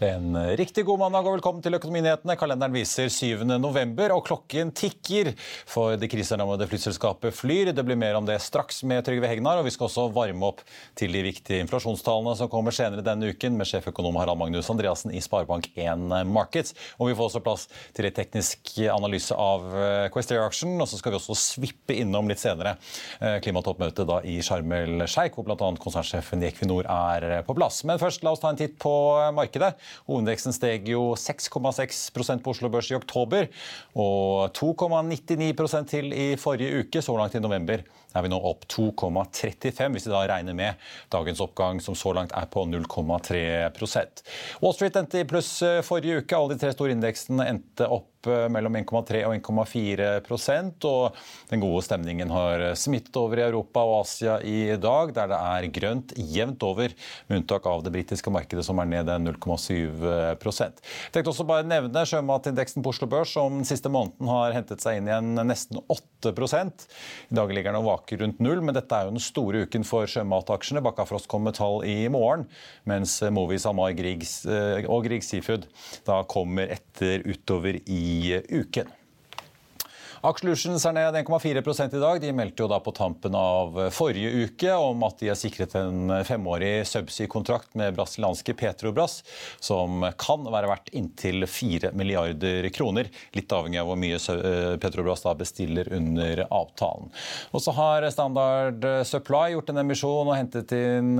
En riktig god mandag og velkommen til Økonominyhetene. Kalenderen viser 7. november, og klokken tikker for det kriserammede flyselskapet Flyr. Det blir mer om det straks med Trygve Hegnar, og vi skal også varme opp til de viktige inflasjonstallene som kommer senere denne uken, med sjeføkonom Harald Magnus Andreassen i Sparebank1 Markets. Og vi får også plass til en teknisk analyse av Quester-aksjen, og så skal vi også svippe innom litt senere klimatoppmøtet da i Sharm el Sheikh, hvor bl.a. konsernsjefen i Equinor er på plass. Men først, la oss ta en titt på markedet. Hovedindeksen steg jo 6,6% på Oslo Børs i oktober, og 2,99% til i forrige uke. Så langt i november er vi nå opp 2,35, hvis vi da regner med dagens oppgang, som så langt er på 0,3 Wall Street endte i pluss forrige uke. Alle de tre store indeksene endte opp mellom 1,3 og 1,4% og Den gode stemningen har smittet over i Europa og Asia i dag, der det er grønt jevnt over, med unntak av det britiske markedet, som er ned 0,7 Jeg tenkte også bare nevne sjømatindeksen på Oslo Børs, som den siste måneden har hentet seg inn igjen nesten 8 I dag ligger den og vaker rundt null, men dette er jo den store uken for sjømataksjene. Bakkafrost kom med tall i morgen, mens Movies, Amar Griegs og Grieg Seafood da kommer etter utover i uken. Aksjelutions er ned 1,4 i dag. De meldte jo da på tampen av forrige uke om at de har sikret en femårig subsea-kontrakt med brasilianske Petrobras, som kan være verdt inntil 4 milliarder kroner. Litt avhengig av hvor mye Petrobras da bestiller under avtalen. Og så har Standard Supply gjort en emisjon og hentet inn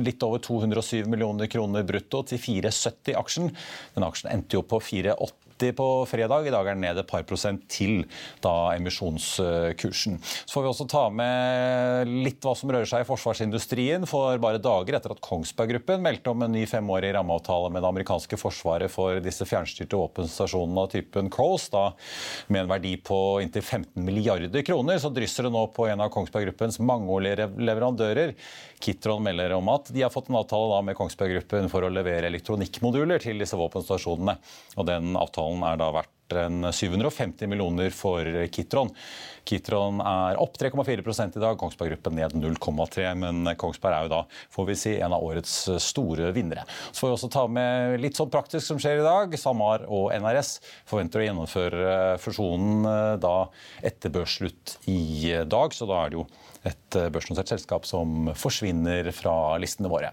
litt over 207 millioner kroner brutto til 4,70 aksjen. Den aksjen endte jo på 4,80 på fredag. I dag er den ned et par prosent til da emisjonskursen. Så får vi også ta med litt hva som rører seg i forsvarsindustrien. For bare dager etter at Kongsberg Gruppen meldte om en ny femårig rammeavtale med det amerikanske forsvaret for disse fjernstyrte våpenstasjonene av typen Crows, da med en verdi på inntil 15 milliarder kroner, så drysser det nå på en av Kongsberg Gruppens mangeårige leverandører. Kitron melder om at de har fått en avtale da med Kongsberg Gruppen for å levere elektronikkmoduler til disse våpenstasjonene. Og den avtalen er da verdt en 750 millioner for Kitron. Kitron er opp 3,4 i dag, Kongsberg Gruppen ned 0,3 Men Kongsberg er jo da får vi si, en av årets store vinnere. Så får vi også ta med litt sånn praktisk som skjer i dag. SAMAR og NRS forventer å gjennomføre fusjonen da etter børsslutt i dag. Så da er det jo et børsnotert selskap som forsvinner fra listene våre.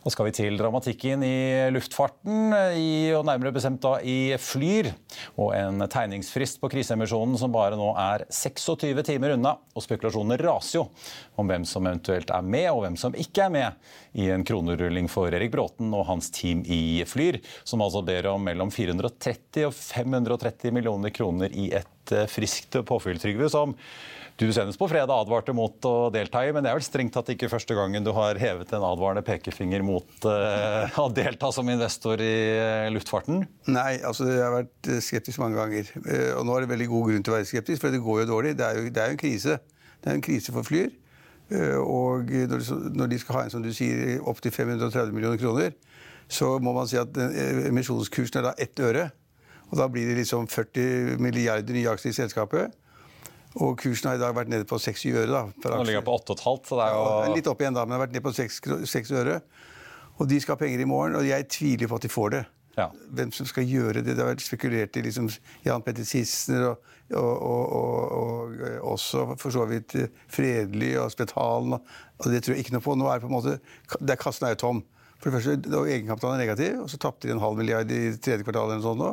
Da skal vi til dramatikken i luftfarten, i, og nærmere bestemt da i Flyr. Og en tegningsfrist på kriseemisjonen som bare nå er 26 timer unna. Og spekulasjonene raser jo om hvem som eventuelt er med, og hvem som ikke er med i en kronerulling for Erik Bråten og hans team i Flyr, som altså ber om mellom 430 og 530 millioner kroner i et litt friskt påfyll, Trygve, som du senest på fredag advarte mot å delta i. Men det er vel strengt tatt ikke første gangen du har hevet en advarende pekefinger mot uh, å delta som investor i luftfarten? Nei, altså jeg har vært skeptisk mange ganger. Og nå er det veldig god grunn til å være skeptisk, for det går jo dårlig. Det er jo, det er jo en krise. Det er en krise for Flyr. Og når de skal ha en som du sier, opptil 530 millioner kroner, så må man si at emisjonskursen er da ett øre. Og da blir det liksom 40 milliarder nye aksjer i selskapet. Og kursen har i dag vært nede på 6 øre. da. Nå ligger den på 8,5, så det er jo ja, Litt opp igjen, da, men har vært nede på 6, 6 øre. Og de skal ha penger i morgen, og jeg tviler på at de får det. Ja. Hvem som skal gjøre det. Det har vært spekulert i liksom Jan Petter Sissener og, og, og, og, også for så vidt Fredelig og Spetalen. Og det tror jeg ikke noe på. Nå er det på en måte, der Kassen er jo tom. For det første, Egenkapitalen er negativ, og så tapte de en halv milliard i tredje kvartal. eller noe sånt nå.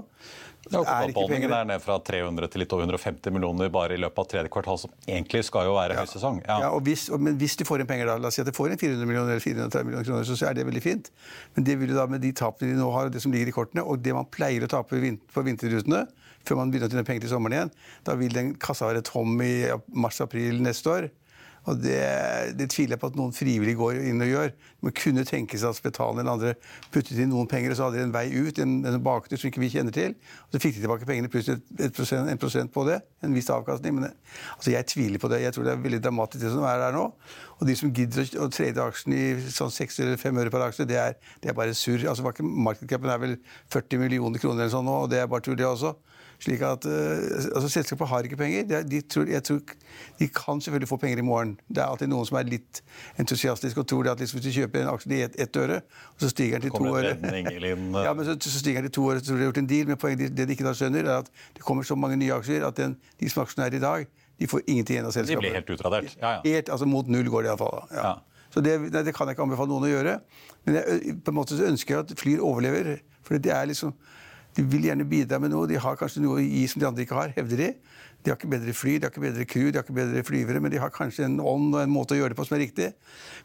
Oppholdningen er ned fra 300 til litt over 150 millioner bare i løpet av tredje kvartal, som egentlig skal jo være ja. høysesong. Ja. ja hvis, men hvis du får inn penger da, la oss si at du får inn 400 millioner eller 430 millioner kroner, så er det veldig fint. Men det vil jo da med de tapene de nå har, og det som ligger i kortene, og det man pleier å tape på vinterrutene før man begynner å tjene penger til sommeren igjen, da vil den kassa være tom i mars-april neste år. Og det, det, tviler jeg på at noen frivillig går inn og gjør. Man kunne tenke seg at Spetalen eller andre puttet inn noen penger, og så hadde de en vei ut, en, en bakdør som ikke vi kjenner til. Og så fikk de tilbake pengene pluss et, et prosent, en prosent på det. En viss avkastning. Men altså, jeg tviler på det. Jeg tror det er veldig dramatisk det som er der nå. Og de som gidder å trade aksjen i sånn 6 eller 5 øre per aksje, det er, det er bare surr. Altså, markedscapen er vel 40 millioner kroner eller sånn nå, og det er bare tull, det også. Slik at, uh, altså Selskapet har ikke penger. De, de, tror, jeg tror, de kan selvfølgelig få penger i morgen. Det er alltid noen som er litt entusiastisk og tror at hvis du kjøper en aksje i ett et øre, og så stiger den til to øre ja, men så, så, stiger den til to øre, så tror de har gjort en deal. Men poenget, det de ikke da skjønner, er at det kommer så mange nye aksjer at den, de som aksjene er i dag, de får ingenting igjen av selskapet. De blir helt utradert. Ja, ja. Helt, altså Mot null går det iallfall. Ja. ja. Så det, det, kan jeg ikke anbefale noen å gjøre. Men jeg, på en måte så ønsker jeg at Flyr overlever. For det er liksom de vil gjerne bidra med noe. De har kanskje noe å gi som de andre ikke har, hevder de. De har ikke bedre fly, de har ikke bedre crew, de har ikke bedre flyvere, men de har kanskje en ånd og en måte å gjøre det på som er riktig.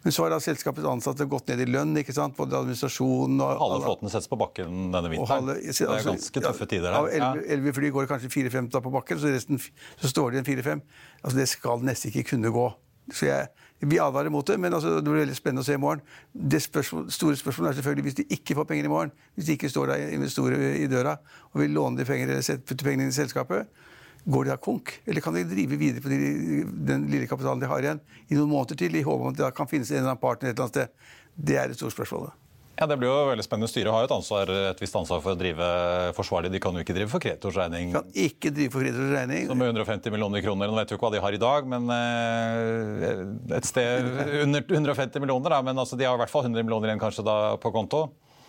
Men så har da selskapets ansatte gått ned i lønn, ikke sant? både administrasjonen og Halve flåten settes på bakken denne vinteren. Halve, altså, det er ganske tøffe tider her. Ja, Elleve fly går kanskje fire-fem på bakken, så resten så står det igjen fire-fem. Altså, det skal nesten ikke kunne gå. Så jeg, vi advarer mot det, men altså, det blir veldig spennende å se i morgen. Det spørsmål, store spørsmålet er selvfølgelig hvis de ikke får penger i morgen, hvis de ikke står der investorer i døra og vil låne de penger eller putte pengene inn i selskapet, går de da konk? Eller kan de drive videre på de, den lille kapitalen de har igjen i noen måneder til, i håp om at det kan finnes en eller annen partner et eller annet sted? Det er det store spørsmålet. Ja, Det blir jo veldig spennende. Styret har jo et, ansvar, et visst ansvar for å drive forsvarlig. De kan jo ikke drive for kreditors regning. Kan ikke drive for kreditors regning. Som med 150 millioner kroner. Nå vet vi jo ikke hva de har i dag, men eh, et sted under 150 millioner. Da. Men altså, de har i hvert fall 100 millioner igjen kanskje da på konto.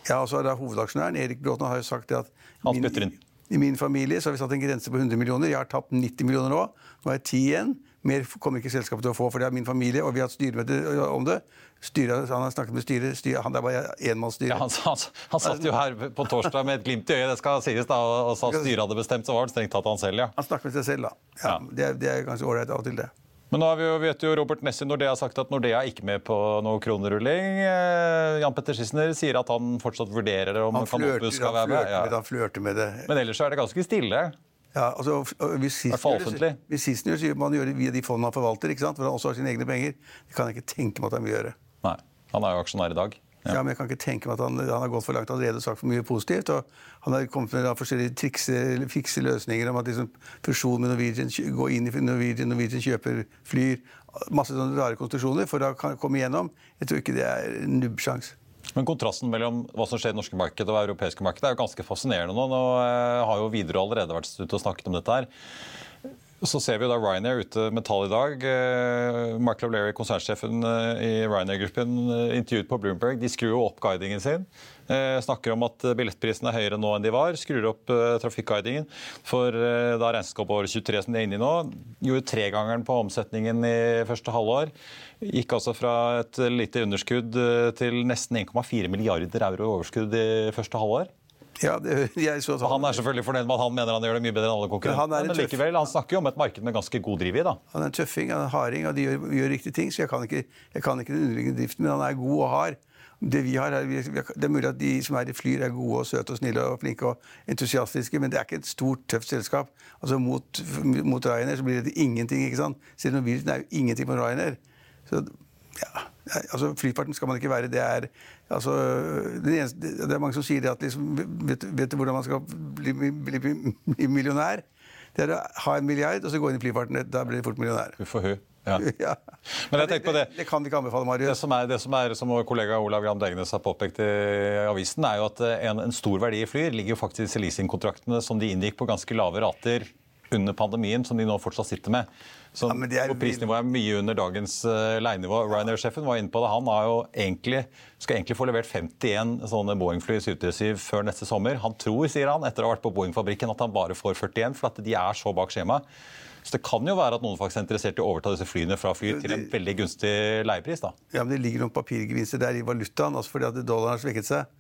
Ja, og så er det Hovedaksjonæren Erik Bråten har jo sagt det at min, i min familie så har vi satt en grense på 100 millioner. Jeg har tapt 90 millioner nå. Nå er jeg 10 igjen. Mer kommer ikke selskapet til å få, for det er min familie, og vi har hatt styremøte om det. Styret, han har snakket med styret, Styre, han er bare enmannsstyre. Ja, han, han, han, satt jo her på torsdag med et glimt i øyet, det skal sies, da, og sa styret hadde bestemt, så var det strengt tatt han selv, ja. Han snakket med seg selv, da. Ja, ja. Det, er, det er ganske ålreit av og til, det. Men nå har vi jo, vet jo Robert Nessie Nordea har sagt at Nordea er ikke med på noe kronerulling. Eh, Jan Petter Schissner sier at han fortsatt vurderer om han flørter, skal være med. Ja. Han flørter med det. Men ellers er det ganske stille. Ja, altså, Hvis Sissener sier man gjør det via de fondene han forvalter, ikke sant? hvor han også har sine egne penger, det kan jeg ikke tenke meg at han vil gjøre. Nei, Han er jo aksjonær i dag. Ja. ja. men jeg kan ikke tenke meg at han, han har gått for langt allerede og sagt for mye positivt. og Han har kommet med forskjellige trikse, fikse løsninger om at liksom, fusjon med Norwegian, gå inn i Norwegian, Norwegian kjøper flyr. Masse sånne rare konstruksjoner for å komme igjennom. Jeg tror ikke det er nubbsjanse. Men kontrasten mellom hva som skjer i det norske markedet og europeiske markedet er jo ganske fascinerende nå. Nå eh, har jo Widerøe allerede vært ute og snakket om dette her. Så ser vi da Ryanair ute med tall i dag. Eh, Michael O'Leary, konsernsjefen eh, i Ryanair-gruppen, intervjuet på Bloomberg. De skrur jo opp guidingen sin. Snakker om at billettprisene er høyere nå enn de var. Skrur opp trafikkguidingen. For da regnskapsåret 23 som de er inne i nå, gjorde tregangeren på omsetningen i første halvår. Gikk altså fra et lite underskudd eh, til nesten 1,4 milliarder euro i overskudd i første halvår. Ja, det, så, så han er selvfølgelig fornøyd med at han mener han gjør det mye bedre enn alle konkurrentene. Men, likevel, han snakker jo om et marked med ganske god driv i. da. Han er en tøffing, han er en harding, og de gjør, gjør riktige ting. Så jeg kan ikke, jeg kan ikke den underliggende driften, men han er god og hard. Det vi har det er mulig at de som er i Flyr, er gode og søte og snille og flinke og entusiastiske, men det er ikke et stort, tøft selskap. Altså Mot, mot Ryanair så blir det ingenting. ikke sant? Selv Norwegian er jo ingenting på Ryanair. Så ja, altså Flyfarten skal man ikke være. Det er, altså, det, eneste, det er mange som sier at liksom, vet, vet, du hvordan man skal bli, bli, bli millionær? Det er å ha en milliard og så gå inn i flyfarten. Da blir det fort millionær. Huff hu. Ja. Ja. Men jeg tenker på det. Det, det kan vi ikke anbefale, Marius. Det som, er, det som, er, som kollega Olav Gram Degnes har påpekt i avisen, er jo at en, en stor verdi i Flyr ligger jo faktisk i leasingkontraktene som de inngikk på ganske lave rater under pandemien, som de nå fortsatt sitter med. Så, Ja, er prisnivået er mye under dagens uh, leienivå. Ryanair-sjefen var inne på det. Han egentlig, skal egentlig få levert 51 sånne Boeing-fly 737 før neste sommer. Han tror, sier han, etter å ha vært på Boeing-fabrikken, at han bare får 41, for at de er så bak skjemaet. Så det kan jo være at noen faktisk er interessert i å overta disse flyene fra fly til en veldig gunstig leiepris. da. Ja, men Det ligger noen papirgevinster der i valutaen, altså fordi at dollaren har svekket seg.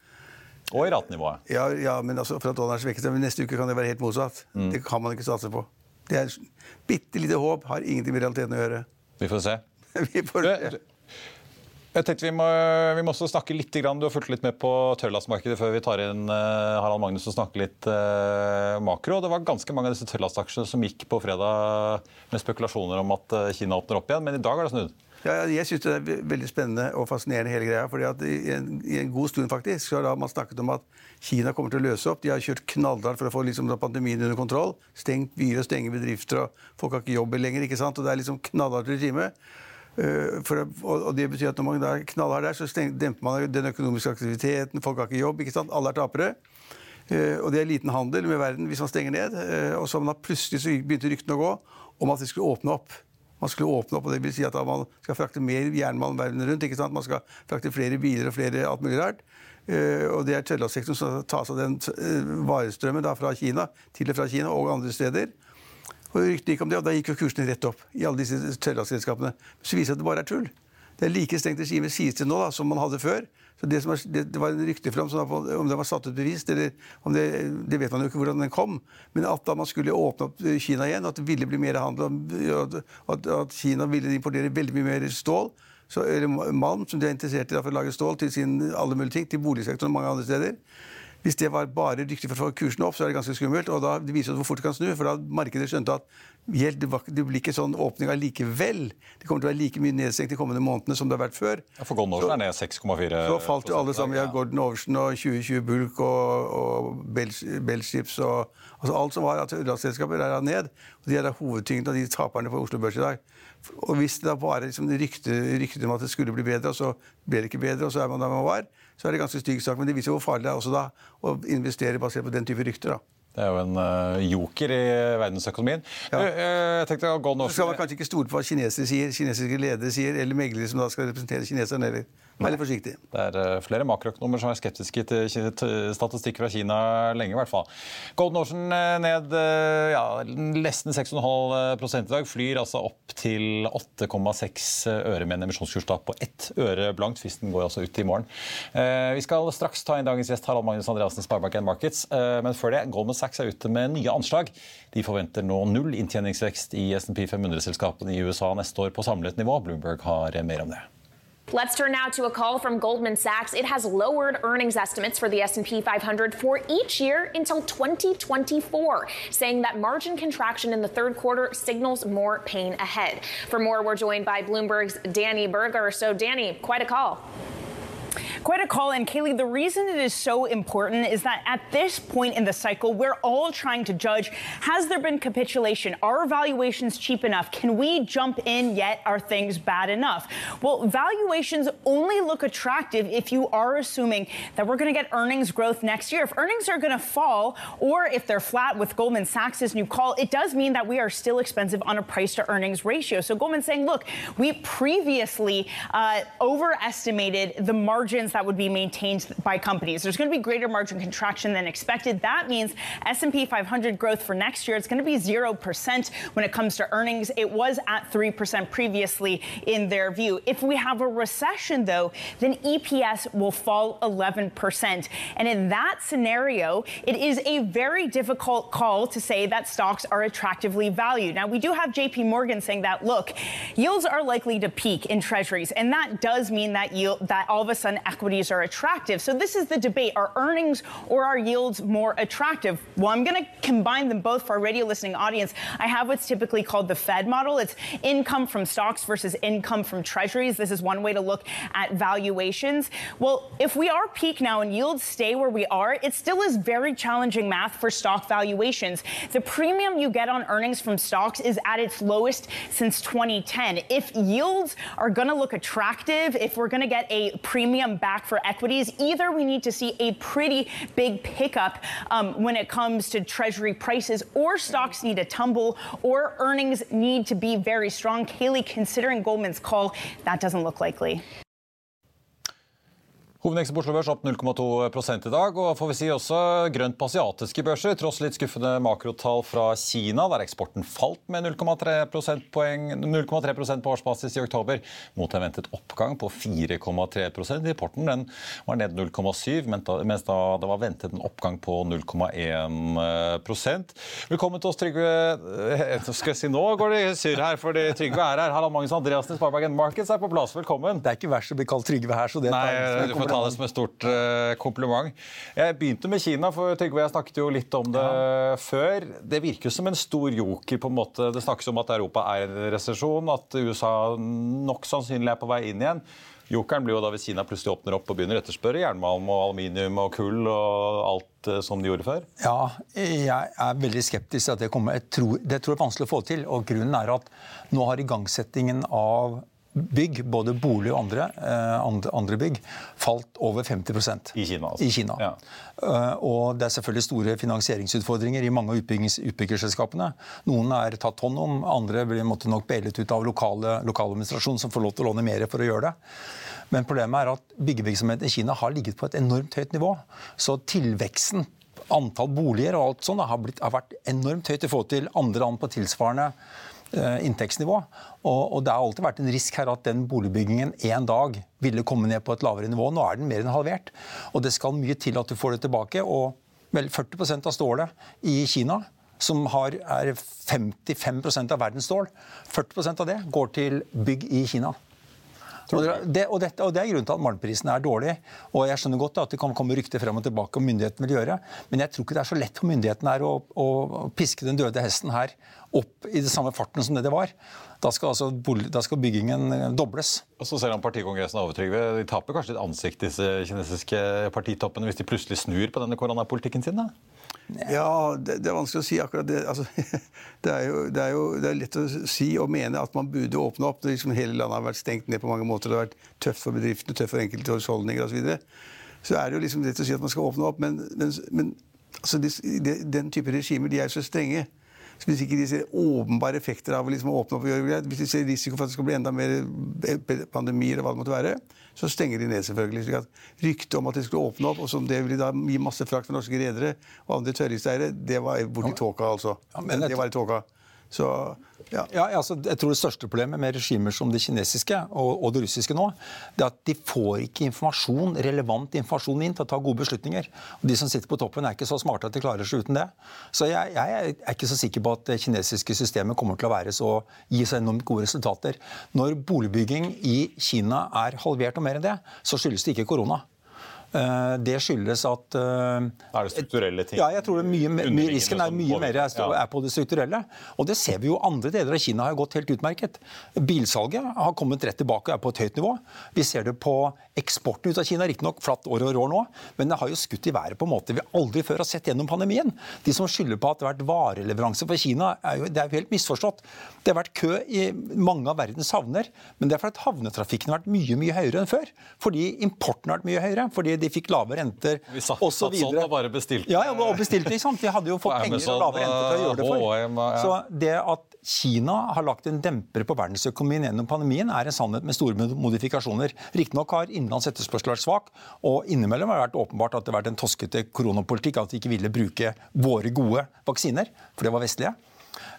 Og i ratenivået. Ja, ja men altså, for at dollaren har svekket seg, men neste uke kan det være helt motsatt. Det kan man ikke satse på. Det er bitte lite håp, har ingenting med realiteten å gjøre. Vi får se. Vi får se. Jeg tenkte vi må, vi må også snakke litt, Du har fulgt litt med på tørrlastmarkedet før vi tar inn uh, Harald Magnus og snakker litt uh, makro. Det var ganske mange av disse tørrlastaksjene som gikk på fredag med spekulasjoner om at uh, Kina åpner opp igjen, men i dag har det snudd. Ja, jeg syns det er veldig spennende og fascinerende hele greia. fordi at i en, I en god stund faktisk, så har man snakket om at Kina kommer til å løse opp. De har kjørt knallhardt for å få liksom, pandemien under kontroll. Stengt byer og stenge bedrifter, og folk har ikke jobb lenger. ikke sant? Og Det er liksom knallhardt regime. Uh, for, og, og det betyr at når man er knallhard der, så steng, demper man den økonomiske aktiviteten. Folk har ikke jobb. ikke sant? Alle er tapere. Uh, og det er liten handel med verden hvis man stenger ned. Uh, og så har man plutselig så begynte ryktene å gå om at det skulle åpne opp. Man skulle åpne opp, og det vil si at man skal frakte mer jernmalm verden rundt. ikke sant? Man skal frakte flere biler og flere alt mulig rart. Eh, og det er Trøndelagssektoren som tar seg av den eh, varestrømmen da fra Kina til og fra Kina og andre steder. Og ryktene gikk om det, og da gikk jo kursene rett opp i alle disse trøndelagsselskapene. Så viser det at det bare er tull. Det er like strengt regime sies det nå da, som man hadde før. Så det, er, det, det var en ryktefram som om det var satt ut bevis, om det, det vet man jo ikke hvordan den kom. Men at da man skulle åpne opp eh, Kina igjen, at det ville bli mer handel, at, at Kina ville importere veldig mye mer stål, så, eller malm, som de er interessert i da, for å lage stål til sin, alle mulige ting, til boligsektoren og mange andre steder. Hvis det var bare dyktig for å få kursen opp, så er det ganske skummelt. Og da det viser det hvor fort det kan snu, for da markedet skjønte at det, blir ikke sånn åpning allikevel. Det kommer til å være like mye nedstengt de kommende månedene som det har vært før. Ja, for Gordon Oversen er ned 6,4 Så falt jo alle sammen. Ja. Gordon Oversen og 2020 Bulk og, og Bellships Bell og altså Alt som var av selskaper, er da ned. Og de er da hovedtyngden av de taperne på Oslo Børs i dag. Og hvis det da bare liksom ryktet rykte om at det skulle bli bedre, og så ble det ikke bedre, og så er man der man var, så er det ganske stygg sak. Men det viser hvor farlig det er også da å investere basert på den type rykter. da. Det er jo en eh, joker i verdensøkonomien. Ja. Du, eh, jeg tenkte nå... Så skal man kanskje ikke stole på hva kinesere sier, kinesiske ledere sier, eller meglere som da skal representere kineserne. Eller. Litt forsiktig. Det er eh, flere makroøkonomer som er skeptiske til statistikk fra Kina lenge. i hvert fall. Golden Ocean eh, ned eh, ja, nesten 6,5 i dag. Flyr altså opp til 8,6 øre med en emisjonskurs på ett øre blankt. Fristen går altså ut i morgen. Vi skal straks ta inn dagens gjest Harald Magnus Andreassen, Sparebank Markets. Men før det, Goldman Sachs er ute med nye anslag. De forventer nå null inntjeningsvekst i S&P 500-selskapene i USA neste år på samlet nivå. Bloomberg har mer om det. Let's turn now to a call from Goldman Sachs. It has lowered earnings estimates for the S&P 500 for each year until 2024, saying that margin contraction in the third quarter signals more pain ahead. For more, we're joined by Bloomberg's Danny Berger. So, Danny, quite a call. Quite a call. And Kaylee, the reason it is so important is that at this point in the cycle, we're all trying to judge has there been capitulation? Are valuations cheap enough? Can we jump in yet? Are things bad enough? Well, valuations only look attractive if you are assuming that we're going to get earnings growth next year. If earnings are going to fall, or if they're flat with Goldman Sachs' new call, it does mean that we are still expensive on a price to earnings ratio. So Goldman's saying, look, we previously uh, overestimated the margins that would be maintained by companies. There's going to be greater margin contraction than expected. That means S&P 500 growth for next year, it's going to be 0% when it comes to earnings. It was at 3% previously in their view. If we have a recession, though, then EPS will fall 11%. And in that scenario, it is a very difficult call to say that stocks are attractively valued. Now, we do have JP Morgan saying that, look, yields are likely to peak in treasuries, and that does mean that yield that all of a sudden equities are attractive. So this is the debate. Are earnings or are yields more attractive? Well, I'm going to combine them both for our radio listening audience. I have what's typically called the Fed model. It's income from stocks versus income from treasuries. This is one way to look at valuations. Well, if we are peak now and yields stay where we are, it still is very challenging math for stock valuations. The premium you get on earnings from stocks is at its lowest since 2010. If yields are going to look attractive, if we're going to get a premium back for equities, either we need to see a pretty big pickup um, when it comes to treasury prices, or stocks need to tumble, or earnings need to be very strong. Kaylee, considering Goldman's call, that doesn't look likely. Hovedindeksen på Oslo Børs opp 0,2 i dag, og får vi si også grønt på asiatiske børser, tross litt skuffende makrotall fra Kina, der eksporten falt med 0,3 prosentpoeng, 0,3% på årsbasis i oktober, mot en ventet oppgang på 4,3 Importen den var ned 0,7, mens da det var ventet en oppgang på 0,1 Velkommen til oss, Trygve. Eh, skal jeg si Nå går det surr her, fordi Trygve er her. Harald Magnus Andreassen i Sparebanken Markets er på plass. Velkommen. Det er ikke verst å bli kalt Trygve her, så det Nei, ta det som et stort uh, kompliment. Jeg begynte med Kina, for Trygve jeg snakket jo litt om det ja. før. Det virker jo som en stor joker. på en måte. Det snakkes om at Europa er i en resesjon, at USA nok sannsynlig er på vei inn igjen. Jokeren blir jo da hvis Kina plutselig åpner opp og begynner å etterspørre jernmalm og aluminium og kull og alt uh, som de gjorde før? Ja, jeg er veldig skeptisk til at det kommer. Jeg tror, det tror jeg er vanskelig å få til. og Grunnen er at nå har igangsettingen av bygg, både bolig og andre, eh, andre bygg, falt over 50% I Kina. Altså. I Kina. Ja. Eh, og det er selvfølgelig store finansieringsutfordringer i mange av utbyggerselskapene. Noen er tatt hånd om, andre blir måtte nok bailet ut av lokale, lokaladministrasjon som får lov til å låne mer for å gjøre det. Men problemet er at byggevirksomheten i Kina har ligget på et enormt høyt nivå. Så tilveksten antall boliger og alt sånt har, blitt, har vært enormt høyt i forhold til andre land på tilsvarende inntektsnivå. Og, og, Det har alltid vært en risk her at den boligbyggingen en dag ville komme ned på et lavere nivå. Nå er den mer enn halvert. Og det skal mye til at du får det tilbake. og vel 40% av stålet i Kina som har, er 55% av verdens stål. 40% av det går til bygg i Kina. Og det, og, dette, og det, er grunnen til at malmprisen er dårlig. Og jeg skjønner godt at det kan komme rykter frem og tilbake om myndighetene vil gjøre, men jeg tror ikke det er så lett for myndighetene å, å, piske den døde hesten her opp i det samme farten som det det var. Da skal, altså, da skal byggingen dobles. Og så Selv om partikongressen er over, de taper kanskje litt ansikt, disse kinesiske partitoppene, hvis de plutselig snur på denne koronapolitikken sin? da? Ja, det, det, er vanskelig å si akkurat det. Altså, det, er jo, det, er jo, det, er lett å si og mene at man burde åpne opp. Liksom hele landet har vært stengt ned på mange måter. Det har vært tøft for bedriftene, tøft for enkelte husholdninger osv. Så, videre. så er det jo liksom lett å si at man skal åpne opp, men, men, men altså, den type regimer de er så strenge. Så hvis ikke de ser åpenbare effekter av å liksom åpne opp, og gjøre greit, hvis de ser risiko for at det skal bli enda mer pandemier, og hva det måtte være, så stenger de ned, selvfølgelig. slik at Ryktet om at de skulle åpne opp, og som det ville da gi masse frakt for norske redere og andre tørrhisteiere, det var borti tåka, altså. Ja, det var i tåka. Så, ja. Ja, altså, jeg tror Det største problemet med regimer som det kinesiske og, og, det russiske nå, det er at de får ikke informasjon, relevant informasjon inn til å ta gode beslutninger. Og De som sitter på toppen, er ikke så smarte at de klarer seg uten det. Så jeg, jeg er ikke så sikker på at det kinesiske systemet kommer til å være så, gi så enormt gode resultater. Når boligbygging i Kina er halvert og mer enn det, så skyldes det ikke korona. Eh, det skyldes at eh, Er det strukturelle ting? Ja, jeg tror mye, risken er mye mer er på det strukturelle. Og det ser vi jo andre deler av Kina har gått helt utmerket. Bilsalget har kommet rett tilbake og er på et høyt nivå. Vi ser det på eksporten ut av Kina, riktignok flatt år og år nå, men det har jo skutt i været på en måte vi aldri før har sett gjennom pandemien. De som skylder på at det har vært vareleveranse for Kina, er jo, det er jo helt misforstått. Det har vært kø i mange av verdens havner, men det er fordi havnetrafikken har vært mye mye høyere enn før. Fordi importen har vært mye høyere. fordi de fikk lave renter osv. Sånn og bare bestilte. Ja, ja, og bestilte, sant? De hadde jo fått penger og lave renter til å gjøre det for. Så det at Kina har lagt en demper på verdensøkonomien gjennom pandemien, er en sannhet med store modifikasjoner. Riktignok har innenlands etterspørsel vært svak, og innimellom har det vært åpenbart at det har vært en toskete koronapolitikk, at de ikke ville bruke våre gode vaksiner, for det var vestlige.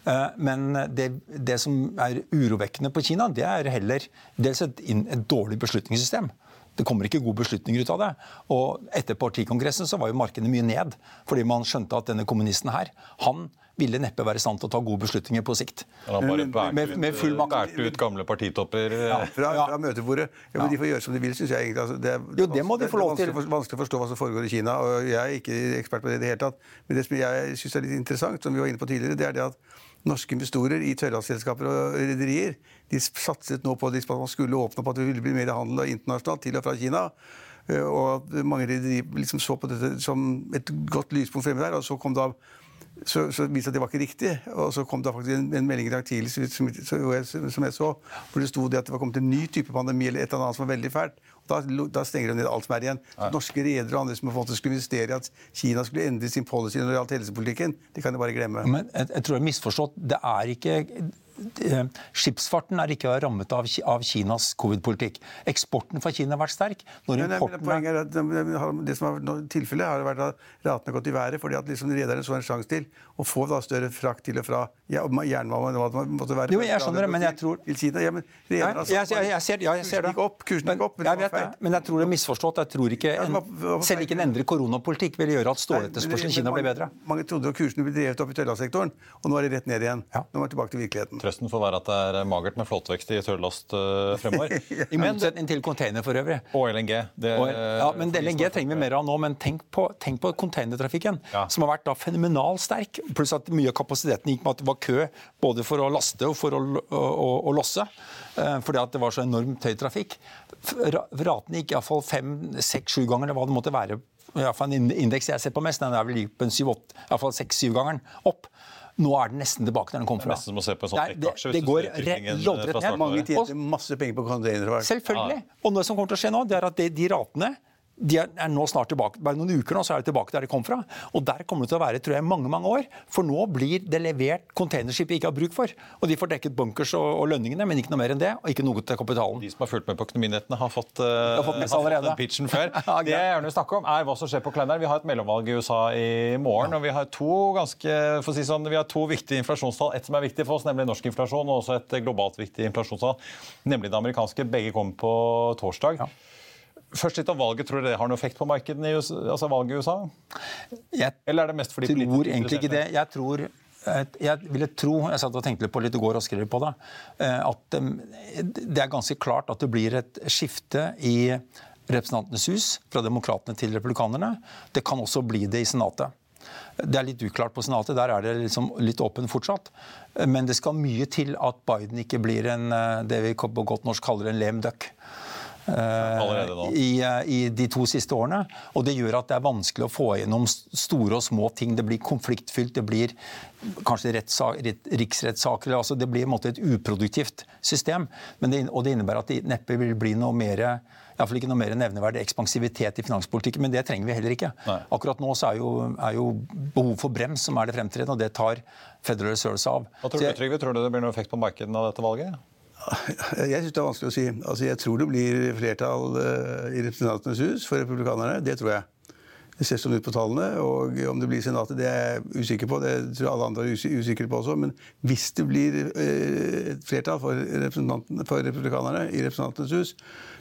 Eh, men det, det, som er urovekkende på Kina, det er heller dels et, et dårlig beslutningssystem. Det kommer ikke gode beslutninger ut av det. Og etter partikongressen så var jo markedene mye ned, fordi man skjønte at denne kommunisten her, han ville neppe være i stand til å ta gode beslutninger på sikt. Han har bare bært Med- med full makt. bært ut gamle partitopper. Fra, fra møtebordet. Ja, men De får gjøre som de vil, syns jeg egentlig. Altså, det, er, Jo, det må de få lov til. Det er vanskelig å forstå hva som foregår i Kina, og jeg er ikke ekspert på det i det hele tatt. Men det som jeg syns er litt interessant, som vi var inne på tidligere, det er det at norske investorer i tørrlastselskaper og rederier de satset nå på at man skulle åpne opp at det ville bli mer handel internasjonalt til og fra Kina. Eh, Og at mange rederier liksom så på dette som et godt lyspunkt fremme der. Og så kom da så, så viste det at det var ikke riktig. Og så kom det faktisk en, en melding i dag tidlig som, som jeg så, hvor det sto det at det var kommet en ny type pandemi eller et eller annet som var veldig fælt. Da, da stenger de ned alt som er igjen. Norske redere og andre som på en måte skulle investere i at Kina skulle endre sin policy når det gjaldt helsepolitikken, det kan de bare glemme. Men jeg, jeg tror jeg har misforstått. Det er ikke Skipsfarten er ikke rammet av, av Kinas covid-politikk. Eksporten fra Kina har vært sterk. Når Men, importen poenget er at det, det som har vært tilfellet, har vært at ratene har gått i været fordi at liksom rederne så en sjanse til å få da større frakt til og fra jernbanen. måtte være. Jo, jeg skjønner det, men jeg tror- Til Kina. Ja, men rederne har sagt jeg, jeg, ser, ja, jeg ser det. Opp, kursen gikk opp, men jeg vet det, men jeg tror det er misforstått. Jeg tror ikke en, men selv ikke en endret koronapolitikk vil gjøre at ståletterspørselen i Kina blir bedre. Mange trodde at kursene ble drevet opp i tøllasektoren, og nå er det rett ned igjen. Nå er vi tilbake til virkeligheten. Trøsten får være at det er magert med flåtvekst i tørrlast uh, fremover. I motsetning til container for øvrig. Og LNG. Det, Og, ja, men LNG er trenger vi mer av nå, men tenk på, tenk på containertrafikken, Ja. som har vært da fenomenal sterk. Pluss at mye av kapasiteten gikk med at det var kø både for å laste og for å, å, å, å losse. eh, Fordi at det var så enormt høy trafikk. Raten gikk iallfall fem, seks, sju ganger, eller hva det måtte være. I hvert fall en indeks jeg ser på mest, den er vel på en syv, åtte, iallfall seks-syv-gangeren opp. Nå er den nesten tilbake der den kom Det fra. nesten som å se på en sånn Det det, det går loddrett ned. Mange tider tjente masse penger på containerfart. Selvfølgelig. Og det som kommer til å skje nå, det er at de, de ratene de er, nå snart tilbake. Bare noen uker nå så er de tilbake der de kom fra. Og der kommer det til å være tror jeg, mange mange år. For nå blir det levert containerskip vi ikke har bruk for. Og de får dekket bunkers og, og lønningene, men ikke noe mer enn det. Og ikke noe til kapitalen. De som har fulgt med på Økonominyhetene, har fått, uh, har fått med seg allerede. den pitchen før. Ja, Det jeg gjerne vil snakke om, er hva som skjer på Kleiner. Vi har et mellomvalg i USA i morgen, og vi har to ganske, for å si sånn, vi har to viktige inflasjonstall. Et som er viktig for oss, nemlig norsk inflasjon, og også et globalt viktig inflasjonstall, nemlig det amerikanske. Begge kommer på torsdag. Først litt om valget. Tror dere det har noen effekt på markedene i USA, altså valget i USA? Jeg Eller er det mest fordi tror egentlig ikke det. Jeg tror jeg ville tro, jeg satt og tenkte litt på litt i går og skrev på det, eh, at eh, det er ganske klart at det blir et skifte i Representantenes hus fra demokratene til republikanerne. Det kan også bli det i Senatet. Det er litt uklart på Senatet, der er det liksom litt åpen fortsatt. Men det skal mye til at Biden ikke blir en, eh, det vi på godt norsk kaller en lame duck. Eh, i, eh, i de to siste årene. Og det gjør at det er vanskelig å få gjennom store og små ting. Det blir konfliktfylt, det blir kanskje rettssak- riksrettssaker. Altså det blir i en måte et uproduktivt system. Men det, og det innebærer at det neppe vil bli noe mer i hvert fall ikke noe mer nevneverdig ekspansivitet i finanspolitikken, men det trenger vi heller ikke. Nei. Akkurat nå så er jo, er jo behov for brems som er det fremtredende, og det tar Federal Reserve seg av. Hva tror du, Trygve? Tror du det blir noen effekt på markedene av dette valget? Jeg syns det er vanskelig å si. Altså, jeg tror det blir flertall eh, i Representantenes hus for republikanerne. Det tror jeg. Det ser sånn ut på tallene. Og om det blir Senatet, det er jeg usikker på. Det tror jeg alle andre er usikre på også. Men hvis det blir eh, et flertall for, for republikanerne i Representantenes hus,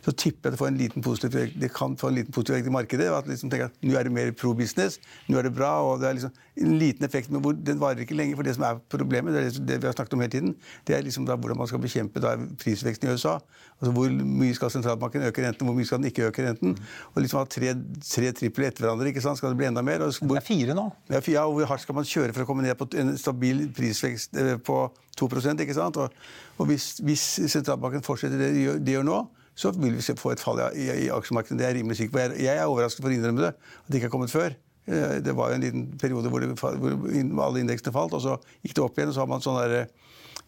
så tipper jeg det får en liten positiv. Det kan få en liten positiv effekt i markedet. At liksom tenker at nå er det mer pro-business, nå er det bra. og det er liksom En liten effekt, men hvor, den varer ikke lenge. For det som er problemet, det er liksom det vi har snakket om hele tiden, det er liksom da hvordan man skal bekjempe da prisveksten i USA. Altså Hvor mye skal sentralbanken øke renten, hvor mye skal den ikke øke renten? Og liksom ha tre, tre tripler etter hverandre, ikke sant? skal det bli enda mer? Hvor, Det er fire nå. ja, ja, og hvor hardt skal man kjøre for å komme ned på en stabil prisvekst eh, på 2% ikke sant? Og, og hvis, hvis sentralbanken fortsetter det de gjør, de gjør nå, så vil vi få et fall i, i, i aksjemarkedet. Det er jeg rimelig sikker på. Jeg, jeg er overrasket for å innrømme det, at det ikke har kommet før. Eh, Det var jo en liten periode hvor, det, hvor alle indeksene falt, og så gikk det opp igjen. Og så har man sånn der,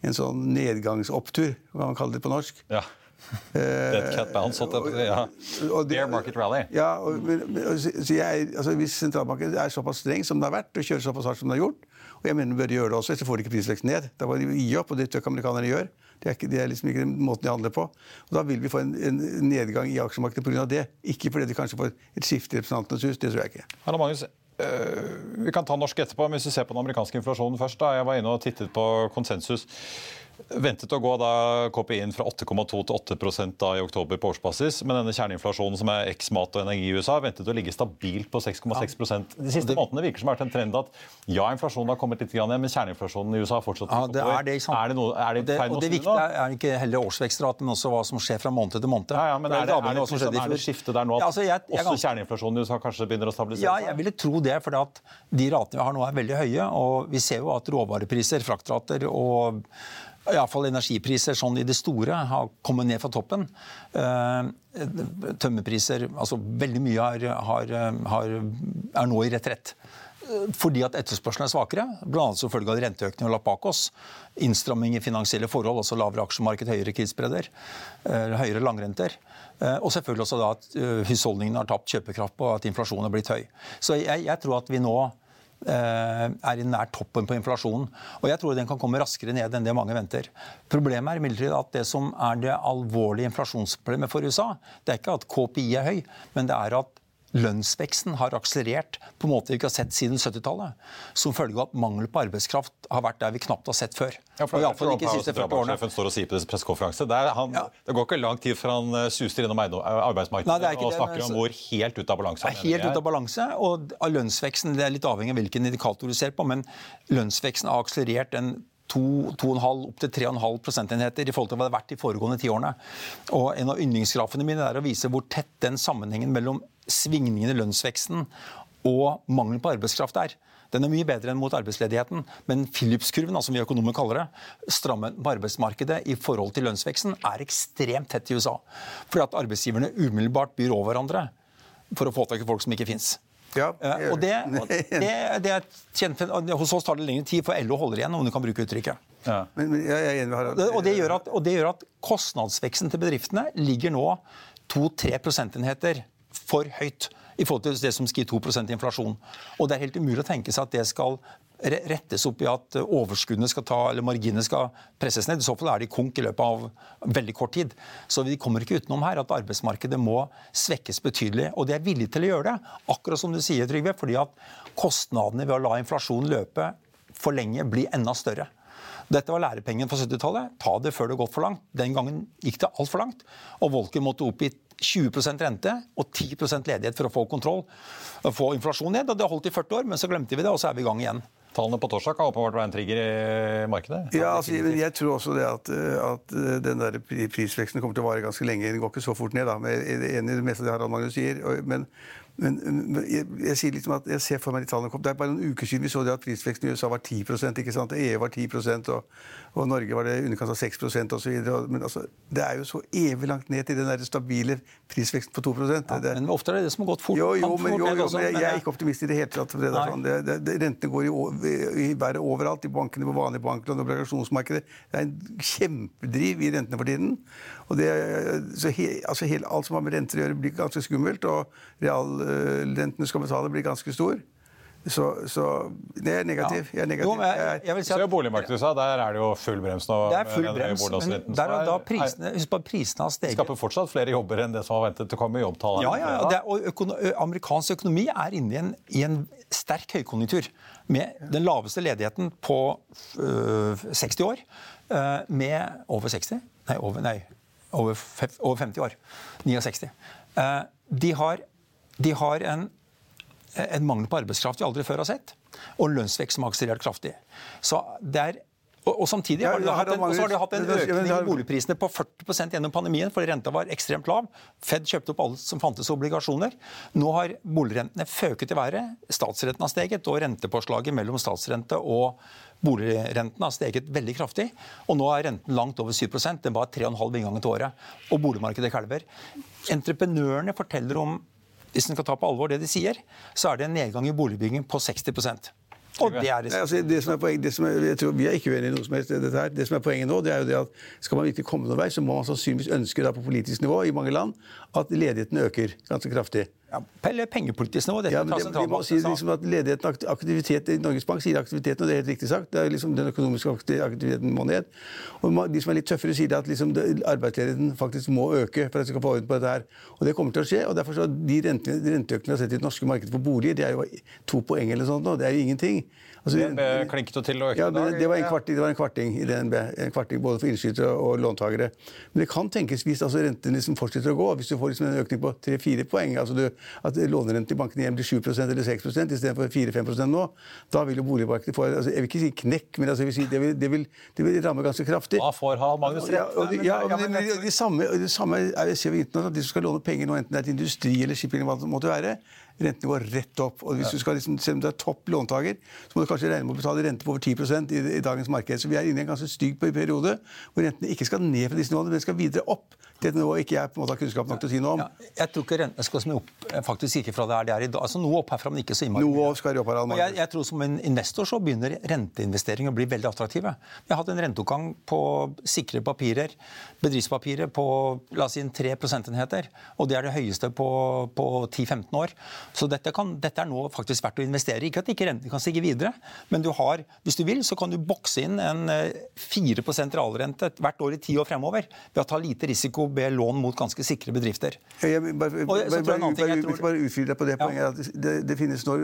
en sånn nedgangsopptur, hva man kaller det på norsk. Ja. Dead cat bounce. Ja. Bear market rally. Ja, og, men, så så jeg, altså, Hvis sentralbanken er såpass streng som den har vært, og kjører såpass hardt som den har gjort, og jeg mener den bør gjøre det også, så får de ikke prisveksten ned. Da må de gi opp, og det tør amerikanerne gjør. Det er, ikke, det er liksom ikke den måten de handler på. Og Da vil vi få en, en nedgang i aksjemarkedet pga. det. Ikke fordi de kanskje får et skifte i Representantenes hus, det tror jeg ikke. Herre Magnus. øh, vi kan ta norsk etterpå, men hvis vi ser på den amerikanske inflasjonen først. da. Jeg var inne og tittet på konsensus. Ventet å gå da KPI-en fra 8,2 til 8 da i oktober på årsbasis. Men denne kjerneinflasjonen som er eks mat og energi i USA, ventet å ligge stabilt på 6,6 ja. De siste månedene virker som det har vært en trend at ja, inflasjonen har kommet litt ned, men kjerneinflasjonen i USA har fortsatt ja, det er, det, er det noe, er det, feil og det viktige er ikke heller årsvekstraten, men også hva som skjer fra måned til måned. Ja, ja, men er det, er det, er det, er det skifte der nå at ja, altså, jeg, jeg, også kjerneinflasjonen i USA kanskje begynner å stabilisere seg? Ja, jeg ville tro det. For de ratene vi har nå er veldig høye. Og vi ser jo at råvarepriser, fraktrater og iallfall energipriser sånn i det store har kommet ned fra toppen. Eh, tømmerpriser altså Veldig mye har, har, har, er nå i retrett. Fordi at etterspørselen er svakere, bl.a. som følge av renteøkningen vi har lagt bak oss. Innstramming i finansielle forhold, altså lavere aksjemarked, høyere krigsbredder, eh, høyere langrenter. Eh, og selvfølgelig også da at husholdningene har tapt kjøpekraft på at inflasjonen har blitt høy. Så jeg, jeg tror at vi nå Eh, er i nær toppen på inflasjonen. Og jeg tror den kan komme raskere ned enn det mange venter. Problemet er imidlertid at det som er det alvorlige inflasjonsproblemet for USA, det er ikke at KPI er høy, men det er at lønnsveksten har akselerert på en måte vi ikke har sett siden 70-tallet. Som følge av at mangel på arbeidskraft har vært der vi knapt har sett før. Ja, for, og ikke siste 40 årene. står og sier på pressekonferanse. Det, ja. det, går ikke lang tid før han eh, suser innom arbeidsmarkedet Nei, og snakker om hvor helt ut av balanse er. Helt ut av balanse, og av lønnsveksten, Det er litt avhengig av hvilken indikator du ser på, men lønnsveksten har akselerert en 2,5 opp til 3,5 prosentenheter i forhold til hva det har vært de foregående ti årene. Og En av yndlingsgrafene mine er å vise hvor tett den sammenhengen mellom svingningene i lønnsveksten og mangelen på arbeidskraft er. Den er mye bedre enn mot arbeidsledigheten, men Philips-kurven, altså vi økonomer kaller det, strammen på arbeidsmarkedet i forhold til lønnsveksten, er ekstremt tett i USA. Fordi at arbeidsgiverne umiddelbart byr over hverandre for å få tak i folk som ikke fins. Ja, uh, og det, det, det, er kjent, Hos oss tar det lengre tid, for LO holder igjen, om du kan bruke uttrykket. Ja. Men, men jeg, jeg, og, det gjør at, og det gjør at kostnadsveksten til bedriftene ligger nå 2-3 prosentenheter for høyt i forhold til det som gi 2% inflasjon. Og Det er helt umulig å tenke seg at det skal rettes opp i at overskuddene skal ta, eller marginene skal presses ned. I så fall er de konk i løpet av veldig kort tid. Så vi kommer ikke utenom her at arbeidsmarkedet må svekkes betydelig. Og de er villige til å gjøre det, akkurat som du sier, Trygve, fordi at kostnadene ved å la inflasjonen løpe for lenge blir enda større. Dette var lærepengen fra 70-tallet. Ta det før det har gått for langt. Den gangen gikk det altfor langt. Og Volker måtte opp i 20% rente og 10% ledighet for å få kontroll, få inflasjonen ned. Det har holdt i 40 år, men så glemte vi det, og så er vi i gang igjen. Tallene på torsdag har åpenbart være en trigger i markedet? Ja, altså, jeg tror også det at, at, den der prisveksten kommer til å vare ganske lenge. Den går ikke så fort ned. da, men Jeg er enig i det meste av det Harald Magnus sier. Men, men, jeg, jeg, sier liksom at jeg ser for meg de tallene kom. Det er bare noen uker siden vi så det at prisveksten i USA var 10% ikke sant? EU var 10 og, og Norge var det underkant av 6% osv. Men altså, det er jo så evig langt ned til den der stabile prisveksten på 2 ja, Men ofte er det det som har gått fort. Jo, jo, men, jo, jo, men jeg, jeg, er ikke optimist i det hele tatt. Det sånn. det, det, rentene går i, i været overalt. I bankene, på vanlige banklån og obligasjonsmarkedet. Det er en kjempedriv i rentene for tiden. Og det, så he, altså, helt, alt som har med renter å gjøre, blir ganske skummelt. Og realrenten du skal betale, blir ganske stor. Så, så det er negativ. Jeg er negativ. Jo, jeg, jeg vil si at, Se boligmarkedet USA, der er det jo full brems nå. Det er full brems, men der og da prisene, husk på prisene har steget. Det Skaper fortsatt flere jobber enn det som var ventet til å komme i jobbtall. Ja, ja, ja. og økono, amerikansk økonomi er inne i en, i en sterk høykonjunktur. Med den laveste ledigheten på øh, 60 år. Øh, med over 60? Nei, over, nei, over, over 50 år. 69. Uh, de, har, de har en en mangel på arbeidskraft vi aldri før har sett, og lønnsvekst som har akselerert kraftig. Så det er og, og Samtidig har de, hatt en, har de hatt en økning i boligprisene på 40% gjennom pandemien, fordi renta var ekstremt lav. Fed kjøpte opp alt som fantes obligasjoner. Nå har boligrentene føket i været. Statsrenten har steget, og rentepåslaget mellom statsrente og boligrenten har steget veldig kraftig. Og nå er renten langt over 7% Den var 3,5 inngangen til året. Og boligmarkedet kalver. Entreprenørene forteller om hvis en skal ta på alvor det de sier, så er det en nedgang i boligbygging på 60% og det er det. Altså, det som er poenget, som er, jeg tror Vi er ikke uenige i noe som helst. dette her. Det som er Poenget nå det er jo det at skal man virkelig komme noen vei, så må man sannsynligvis ønske da på politisk nivå i mange land at ledigheten øker ganske kraftig. Ja, eller pengepolitisk nivå. Ja, det, vi må si liksom at ledigheten, akt- aktivitet i Norges Bank sier aktiviteten, og det er helt riktig sagt. Det er liksom Den økonomiske aktiviteten må ned. Og de som er litt tøffere, sier at liksom arbeidsledigheten faktisk må øke for at vi skal få orden på dette her. Og det kommer til å skje. og derfor så de renteøkningene vi har sett i det norske markedet for boliger, det er jo to poeng eller sånt nå. Det er jo ingenting. Altså, DNB klinket jo til å øke ja, dag. det var en kvarting, det var en kvarting i DNB. En kvarting både for innskytere og låntakere. Men det kan tenkes hvis altså renten liksom fortsetter å gå, hvis du får liksom en økning på 3-4 poeng, altså du, at lånerenten i bankene igjen blir 7 eller 6% istedenfor 4-5 nå, da vil jo boligmarkedet få altså, Jeg vil ikke si knekk, men altså, si, det, vil, det, vil, det vil ramme ganske kraftig. Da får Harald Magnus Ja, rett. og ja, og de, det, de samme, det samme er, ser vi internasjonalt. De som skal låne penger nå, enten det er til industri eller shipping, eller hva det måtte være, rentene går rett opp. Og hvis du skal liksom, Selv om du er topp låntaker, så må du kanskje regne med å betale rente på over 10 i, i dagens marked. Så vi er inne i en ganske stygg periode hvor rentene ikke skal ned fra disse nivåene, men skal videre opp. Det er et nivå ikke jeg på en måte har kunnskap nok til å si noe om. Ja, jeg tror ikke rentene skal snu opp eh, faktisk ikke fra det er det er i dag. Altså Noe opp herfra, men ikke så innmari. Noe skal opp, her, jeg, jeg tror Som en investor så begynner renteinvesteringer å bli veldig attraktive. Vi har hatt en renteoppgang på sikre papirer, bedriftspapirer, på la oss si en 3 prosentenheter. Og det er det høyeste på, på 10-15 år. Så dette, kan, dette er nå faktisk verdt å investere i. Ikke at ikke renten kan stige videre, men du har, hvis du vil, så kan du bokse inn en eh, 4 realrente hvert år i ti år fremover ved å ta lite risiko, be lån mot ganske sikre bedrifter. Jeg, bare, Og bare, utfylle deg på det Ja. poenget. at Det, det finnes nå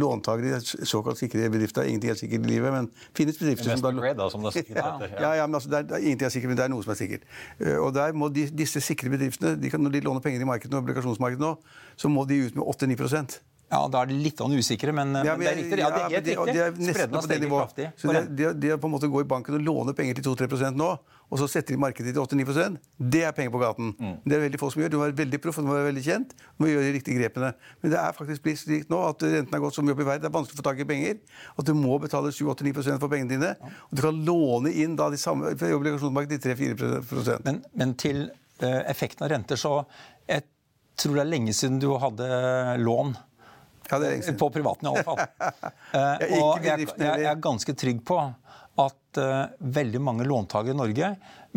låntakere i såkalt sikre bedrifter. Ingenting er sikkert i livet, men finnes bedrifter som grade, da, som det sikkert heter, ja. ja, ja, men altså, det, er, er ingenting er sikkert, men det er noe som er sikkert. Eh, Og der må de, disse sikre bedriftene, de kan, når de låner penger i markedet, og obligasjonsmarkedet nå, så må de ut med 8-9 Ja, Da er de litt usikre, men, Ja, men det er riktig. Ja, det er men helt det- riktig. det er nesten Spredden har på det steget kraftig. Så det, det, det å på en måte gå i banken og låne penger til 2-3% nå, og så setter de markedet til 8-9 det er penger på gaten. Mm. Det er veldig få som gjør. Du må være veldig proff og du må være veldig kjent. Du må gjøre de riktige grepene. Men det er faktisk blitt slik nå at renten har gått så mye opp i været. Det er vanskelig å få tak i penger. At du må betale 7-8-9 for pengene dine. Og du kan låne inn da de samme i obligasjonsmarkedet til 3-4 Men, men til eh, effekten av renter, så jeg tror det er lenge siden du hadde lån. Ja, det er lenge siden. På privaten, i alle fall. Eh, og jeg, jeg, jeg er ganske trygg på at uh, veldig mange låntakere i Norge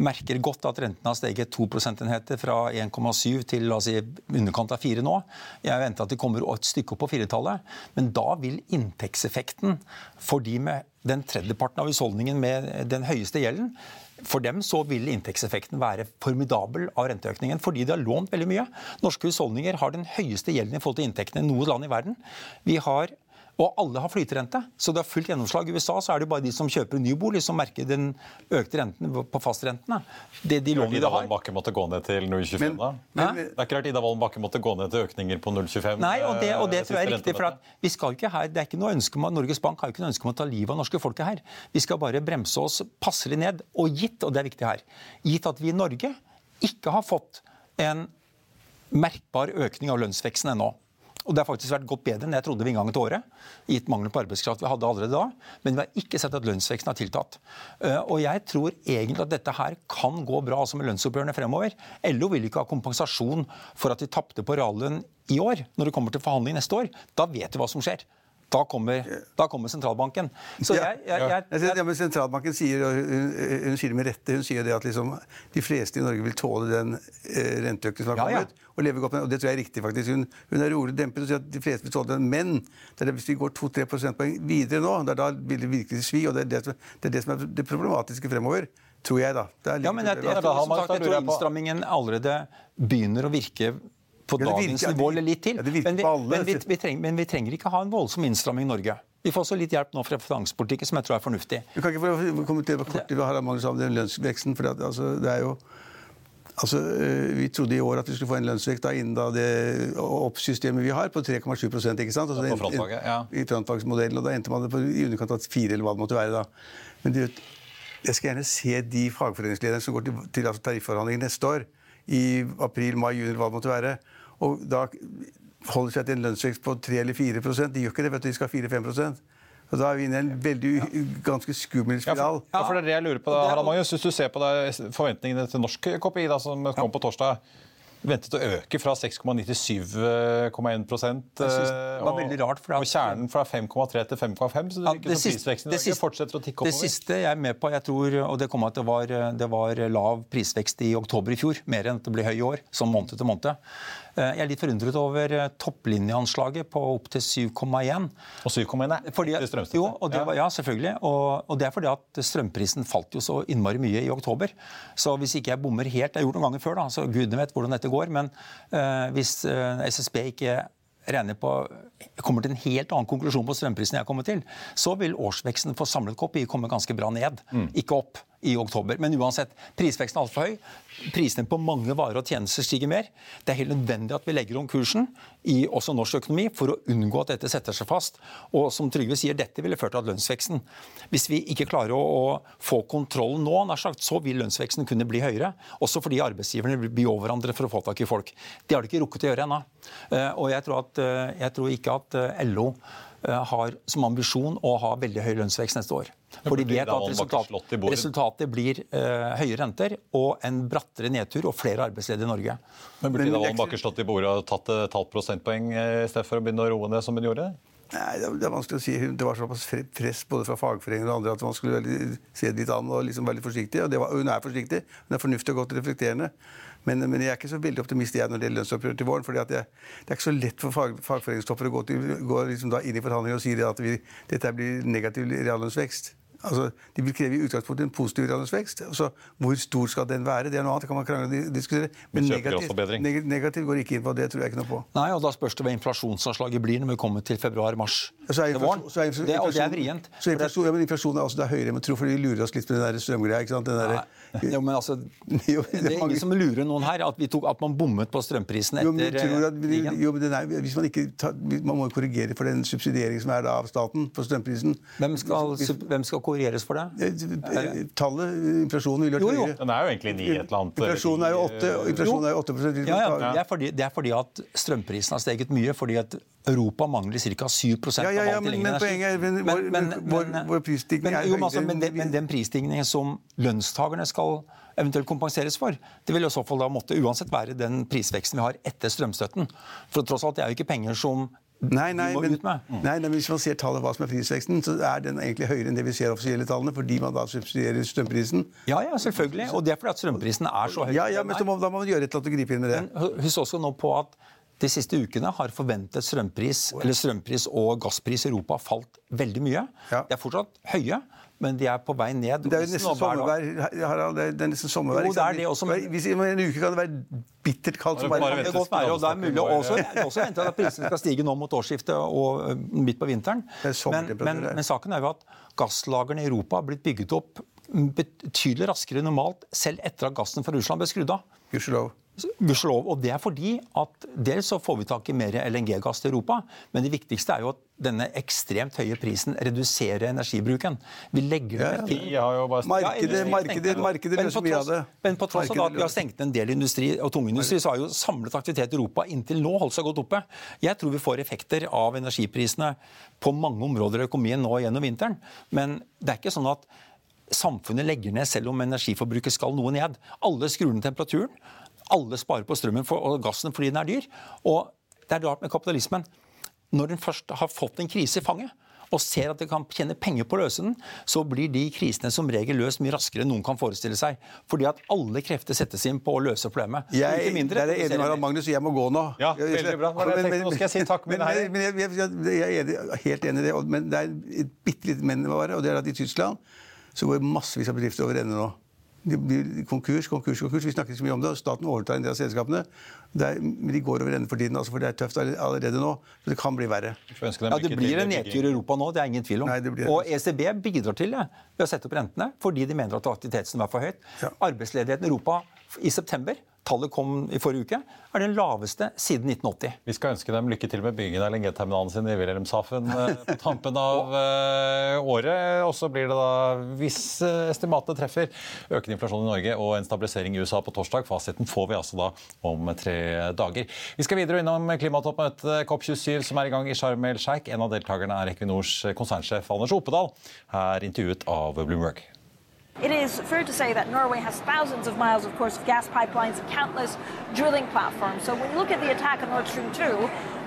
merker godt at renten har steget to prosentenheter fra 1,7 til la oss si, underkant av 4 nå. Jeg venter at de kommer et stykke opp på firetallet. Men da vil inntektseffekten for de med den tredjeparten av husholdningen med den høyeste gjelden for dem så vil inntektseffekten være formidabel av renteøkningen, fordi de har lånt veldig mye. Norske husholdninger har den høyeste gjelden i forhold til inntektene i noe land i verden. Vi har og alle har flyterente, så det har fullt gjennomslag. I USA så er det bare de som kjøper en ny bolig, som merker den økte renten på fastrentene. Det de lånene Ida de har. Wolden Bakke måtte gå ned til 0,25 Men- da? men- det er ikke rart Ida Wolden Bakke måtte gå ned til økninger på 0,25? Nei, og det, og det eh, tror jeg er riktig. for at vi skal ikke her, det er ikke noe ønske om, Norges Bank har ikke noe ønske om å ta livet av norske folket her. Vi skal bare bremse oss passelig ned. Og gitt, og det er viktig her, gitt at vi i Norge ikke har fått en merkbar økning av lønnsveksten ennå. Og Det har faktisk vært gått bedre enn jeg trodde ved inngangen til året. gitt mangelen på arbeidskraft vi hadde allerede da. Men vi har ikke sett at lønnsveksten har tiltatt. Eh, Og jeg tror egentlig at dette her kan gå bra altså med lønnsoppgjørene fremover. LO vil ikke ha kompensasjon for at de tapte på reallønn i år, når det kommer til forhandling neste år. Da vet vi hva som skjer. Da kommer, da kommer sentralbanken. Så Ja, jeg, jeg, jeg, Jeg ja, men Sentralbanken sier, og hun, hun sier det med rette, hun sier det at liksom, de fleste i Norge vil tåle den eh, renteøkningen som har Ja, ja. kommet. og leve godt med den, og Det tror jeg er riktig. faktisk. Hun, hun er rolig dempet og sier at de fleste vil tåle den. Men det er det, hvis vi går 2-3 prosentpoeng videre nå, det er da vil det virkelig svi. og Det er det, som, det er det som er det problematiske fremover. Tror jeg, da. Det er Ja, men jeg, jeg, jeg, jeg, jeg, man- sagt, da jeg tror innstrammingen allerede begynner å virke på Ja, virker, dagens nivå eller litt til. Ja, men, vi, men, vi, vi trenger, men vi trenger ikke ha en voldsom innstramming i Norge. Vi får også litt hjelp nå fra finanspolitikken, som jeg tror er fornuftig. Du kan ikke få kommentere på kort til Harald Magnus om den lønnsveksten. for det, altså, det er jo Altså, øh, Vi trodde i år at vi skulle få en lønnsvekst da, innen da det oppsystemet vi har, på 3,7 ikke sant? Altså, Ja, på frontfaget, ja. I frontfagsmodellen, og Da endte man det på i underkant av fire, eller hva det måtte være. da. Men du, jeg skal gjerne se de fagforeningslederne som går til, til altså, tarifforhandlinger neste år, i april, mai, juni, eller hva det måtte være, og da holder seg til en lønnsvekst på 3 eller 4% De gjør ikke det, vet du, de skal ha 4-5 og Da er vi inne i en veldig ganske skummel Ja, spiral. for, ja, for det er det jeg lurer på, da, Harald Magnus. Hvis du ser på da, forventningene til norsk KPI da, som kom på torsdag, ventet å øke fra 6,97,1 synes det var veldig rart, for det. og kjernen fra 5,3 til 5,5. Så det Ja, virker som prisveksten det siste- fortsetter å tikke Det siste jeg er med på, jeg tror, og det kom at det var, det var lav prisvekst i oktober i fjor, mer enn at det ble høy i år, sånn måned til måned. Jeg er litt forundret over topplinjeanslaget på opptil 7,1. Og 7,1 er Fordi, strømstøtte. jo, og det ja. ja, selvfølgelig. Og, og, det er fordi at strømprisen falt jo så innmari mye i oktober. Så hvis ikke jeg bommer helt Jeg har gjort det noen ganger før, da, så gudene vet hvordan dette går. Men uh, hvis uh, SSB ikke regner på kommer til en helt annen konklusjon på strømprisen jeg har kommet til, så vil årsveksten for samlet KPI komme ganske bra ned, mm. ikke opp i oktober. Men uansett, prisveksten er altfor høy. Prisene på mange varer og tjenester stiger mer. Det er helt nødvendig at vi legger om kursen i også norsk økonomi for å unngå at dette setter seg fast. Og som Trygve sier, dette ville ført til at lønnsveksten Hvis vi ikke klarer å, få kontroll nå, sagt, så vil lønnsveksten kunne bli høyere. Også fordi arbeidsgiverne vil bli over hverandre for å få tak i folk. Det har de ikke rukket å gjøre ennå. Eh, og jeg tror, at, eh, jeg tror ikke at eh, LO har som ambisjon å ha veldig høy lønnsvekst neste år. For de vet at resultat, resultatet blir uh, høye renter og en brattere nedtur og flere arbeidsledige i Norge. Men Burde Dalen Bakke slått i bordet og tatt et halvt prosentpoeng i stedet for å begynne å roe ned som hun gjorde? Nei, Det er vanskelig å si. Det var såpass press både fra fagforeninger og andre at man skulle se det litt an og liksom være litt forsiktig. Og var, hun er forsiktig. Hun er fornuftig og godt reflekterende. Men, men, jeg er ikke så veldig optimist jeg når det gjelder lønnsoppgjør til våren. For Det er ikke så lett for fag, fagforeningstopper å gå, til, gå liksom inn i forhandlinger og si at vi, dette blir negativ reallønnsvekst. Altså, de vil kreve i utgangspunktet en positiv reallønnsvekst. Altså, hvor stor skal den være? Det er noe annet, det kan man krangle og diskutere. Men negativt negativ går ikke inn på, det tror jeg ikke noe på. Nei, og Da spørs det hva inflasjonsanslaget blir når vi kommer til februar-mars til våren. Så er det, og det er vrient. Så inflasjon, ja, men inflasjonen er også det er høyere enn man tror, for de lurer oss litt med den strømgreia. ikke sant? Den der, jo, men altså, det er ingen som lurer noen her. At, tok, at man bommet på strømprisen etter krigen. Jo, men er, hvis man ikke tar, man må korrigere for den subsidieringen som er av staten på strømprisen. Hvem skal, hvem skal korrigeres for det? Tallet, inflasjonen, vil jo høyere. Den er jo egentlig ni et eller annet. Inflasjonen er jo 8, inflasjonen er jo 8 ja, ja, det, er fordi, det er fordi at strømprisen har steget mye. fordi at Europa mangler ca. 7 ja, ja, ja, av all tilgjengelig energi. Men, men, men, vår prisstigning er høyere. Altså, men, den prisstigningen som lønnstakerne skal eventuelt kompenseres for, det vil i så fall da måtte uansett være den prisveksten vi har etter strømstøtten. For tross alt, det er jo ikke penger som Nei, nei, men, nei, nei, hvis man ser tallet hva som er prisveksten, så er den egentlig høyere enn det vi ser offisielle tallene, fordi man da subsidierer strømprisen. Ja, ja, selvfølgelig. Og det er fordi at strømprisen er så høy. Ja, ja, men må, Da må man gjøre et eller annet og gripe inn med det. Men husk også nå på at de siste ukene har forventet strømpris, eller strømpris og gasspris i Europa falt veldig mye. Ja. De er fortsatt høye, men de er på vei ned. Det er jo nesten sommervær. Harald, det er nesten sommervær. Jo, det er det også, men... Hvis, I en uke kan det være bittert kaldt. Det, bare det, godt være, og det er mulig også, også vente at prisene skal stige nå mot årsskiftet og midt på vinteren. Men, men, men saken er jo at gasslagrene i Europa har blitt bygget opp betydelig raskere enn normalt, selv etter at gassen fra Russland ble skrudd av. Gudskjelov. Gudskjelov. Og det er fordi at dels så får vi tak i mer LNG-gass til Europa, men det viktigste er jo at denne ekstremt høye prisen reduserer energibruken. Vi legger det til ja, Markedet, markedet, markedet løser mye av det. Men på tross av at vi har stengt en del industri og tungindustri, så har jo samlet aktivitet i Europa inntil nå holdt seg godt oppe. Jeg tror vi får effekter av energiprisene på mange områder i økonomien nå gjennom vinteren. Men det er ikke sånn at samfunnet legger ned selv om energiforbruket skal noe ned. Alle skrur ned temperaturen. Alle sparer på strømmen for, og gassen fordi den er dyr. Og det er rart med kapitalismen. Når den først har fått en krise i fanget, og ser at de kan tjene penger på å løse den, så blir de krisene som regel løst mye raskere enn noen kan forestille seg. Fordi at alle krefter settes inn på å løse problemet. Jeg, mindre, er enig med Magnus, jeg må gå nå. Ja, veldig bra. Jeg tenkte, nå skal jeg si takk men, men, men, jeg, jeg, er helt enig i det, men det er et bitte lite men, og det er at i Tyskland så går massevis av bedrifter over ende nå. De blir konkurs, konkurs, konkurs. Vi snakker ikke så mye om det. Staten overtar en del av selskapene. Er, men de går over ende for tiden, altså, for det er tøft allerede nå. Så det kan bli verre. Ja, Det blir en nedtur i Europa nå, det er ingen tvil om. Nei, og ECB bidrar til det ved å sette opp rentene fordi de mener at aktiviteten er for høyt. Ja. Arbeidsledigheten i Europa i september tallet kom i forrige uke, er den laveste siden 1980. Vi skal ønske dem lykke til med byggingen av LNG-terminalen sin i Wilhelmshaven eh, på tampen av uh, året. Og så blir det da, hvis estimatet estimatene treffer, økende inflasjon i Norge og en stabilisering i USA på torsdag. Fasiten får vi altså da om tre dager. Vi skal videre innom klimatoppmøtet COP27 som er i gang i Sharm el Sheikh. En av deltakerne er Equinors konsernsjef Anders Opedal, her intervjuet av Bloomberg. It is fair to say that Norway has thousands of miles, of course, of gas pipelines and countless drilling platforms. So when you look at the attack on Nord Stream 2,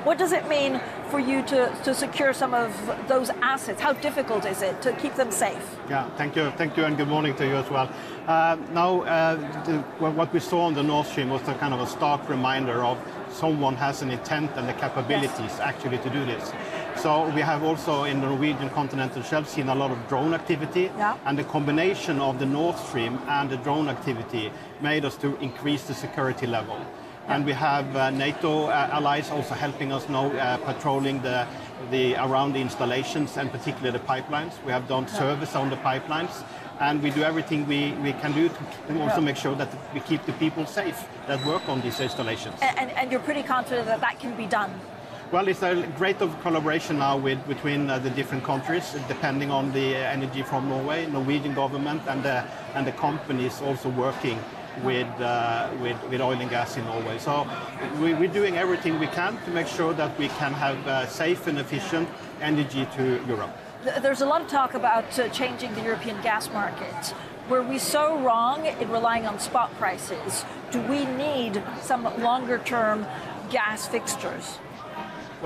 what does it mean for you to, to secure some of those assets? How difficult is it to keep them safe? Yeah, thank you. Thank you, and good morning to you as well. Uh, now, uh, the, what we saw on the Nord Stream was a kind of a stark reminder of someone has an intent and the capabilities yes. actually to do this. So we have also in the Norwegian continental shelf seen a lot of drone activity, yeah. and the combination of the Nord Stream and the drone activity made us to increase the security level. And we have uh, NATO uh, allies also helping us now uh, patrolling the, the around the installations and particularly the pipelines. We have done service on the pipelines and we do everything we, we can do to also make sure that we keep the people safe that work on these installations. And, and you're pretty confident that that can be done? Well, it's a great of collaboration now with between uh, the different countries, depending on the energy from Norway, Norwegian government, and the and the companies also working with, uh, with, with oil and gas in Norway. So we, are doing everything we can to make sure that we can have uh, safe and efficient energy to Europe. There's a lot of talk about uh, changing the European gas market. Were we so wrong in relying on spot prices? Do we need some longer term gas fixtures?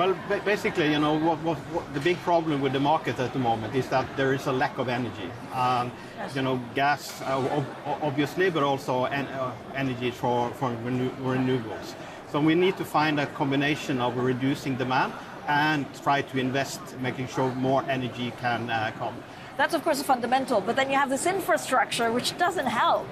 Well, basically, you know, what, what, what, the big problem with the market at the moment is that there is a lack of energy. Um. You know, gas, uh, obviously, but also en uh, energy for, for renew renewables. So we need to find a combination of reducing demand and try to invest, making sure more energy can uh, come. That's of course a fundamental, but then you have this infrastructure which doesn't help.